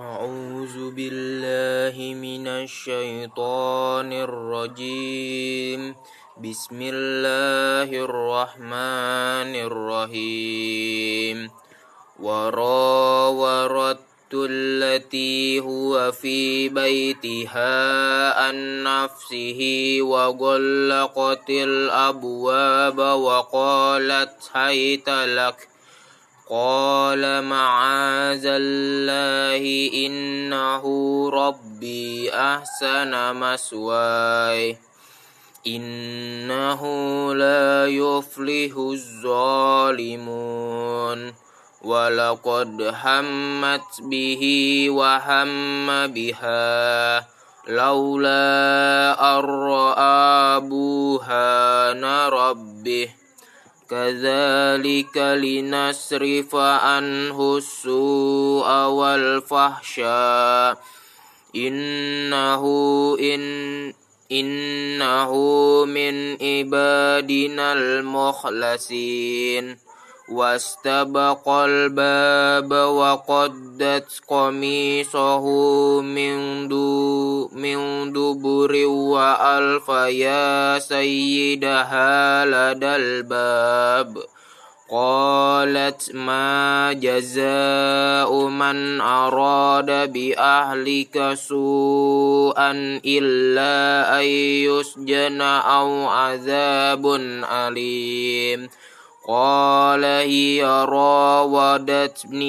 أعوذ بالله من الشيطان الرجيم. بسم الله الرحمن الرحيم. وراورت التي هو في بيتها عن نفسه وغلقت الأبواب وقالت هيت لك قال معاذ الله إنه ربي أحسن مسواي إنه لا يفلح الظالمون. ولقد همت به وهم بها. لولا أن رأى برهان ربه كذلك لنصرف عنه السوء والفحشاء. إنه إن إنه من عبادنا المخلصين. واستبق الباب وقدت قميصه من, وألف يا سيدها لدى الباب قالت ما جزاء من أراد بأهلك سوءا إلا أن يسجن أو عذاب أليم قال هي راودتني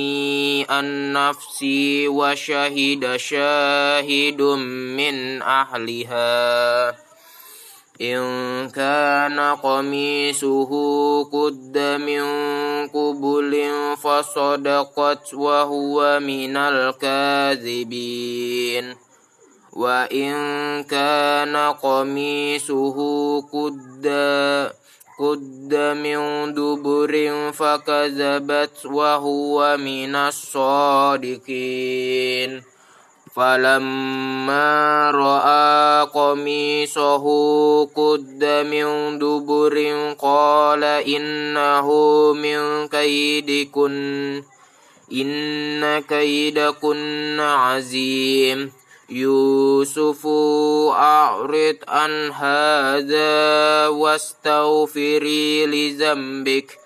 عن نفسي وشهد شاهد من أهلها إن كان قميصه قد من قبل فصدقت وهو من الكاذبين. وإن كان قميصه قد قد من دبر فكذبت وهو من الصادقين. فلما رأى قميصه قد من دبر قال إنه من كيدكن إن كيدكن عظيم يوسف أعرض عن هذا واستغفري لذنبك.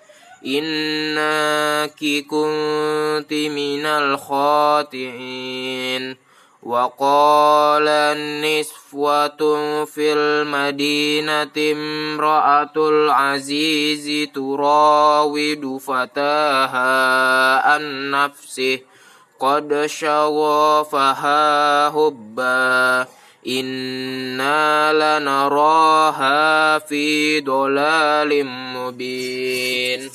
إنك كنت من الخاطئين. وقال النسوة في المدينة امرأة العزيز تراود فتاها عن نفسه قد شغفها هبا إنا لنراها في ضلال مبين.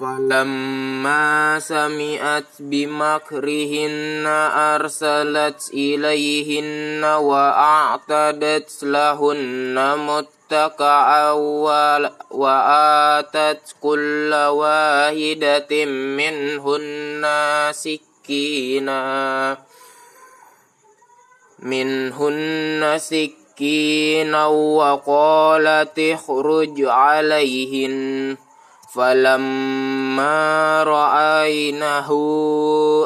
فلما سمعت بمكرهن أرسلت إليهن وأعتدت لهن مت اتكعا وآتت كل واحدة منهن سكينا. منهن سكينا وقالت اخرج عليهن. فلما رأينه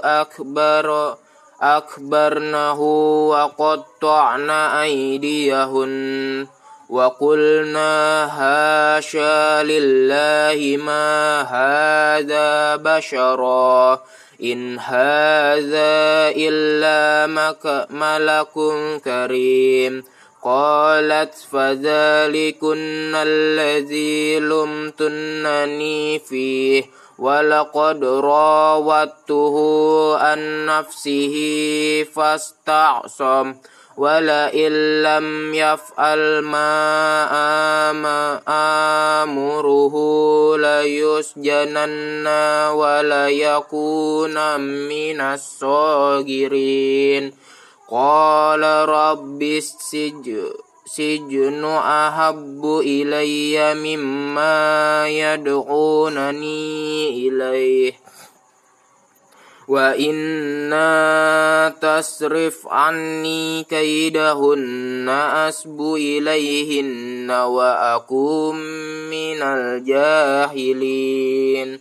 أكبر أكبرنه وقطعن أيديهن وقلنا هاشا لله ما هذا بشرا إن هذا إلا ملك كريم قالت فذلكن الذي لمتنني فيه ولقد راودته عن نفسه فاستعصم ولئن لم يفعل ما آمره ليسجنن وليكون من الصاغرين Qala rabbi sijnu sijnu ahabbu ilayya mimma yad'unani ilayhi wa inna tasrif anni kaidahunna asbu ilayhinna wa akum minal jahilin.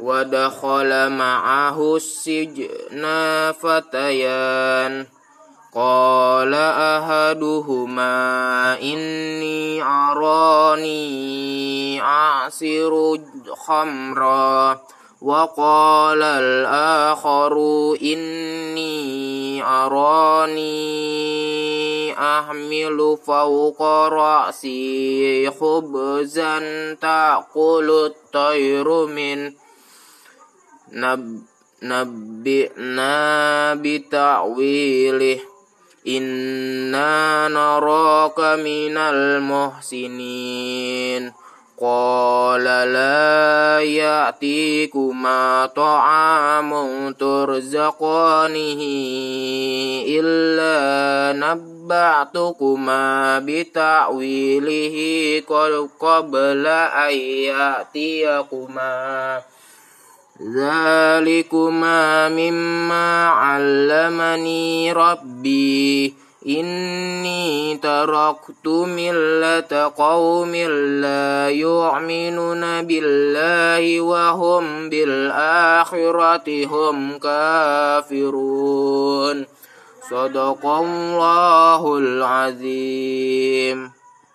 ودخل معه السجن فتيان قال أحدهما إني أراني أعصر خمرا وقال الآخر إني أراني أحمل فوق رأسي خبزا تأكل الطير منه نبئنا بتأويله إنا نراك من المحسنين قال لا يأتيكما طعام ترزقانه إلا نبعتكما بتأويله قبل أن يأتيكما ذلكما مما علمني ربي إني تركت ملة قوم لا يؤمنون بالله وهم بالآخرة هم كافرون صدق الله العظيم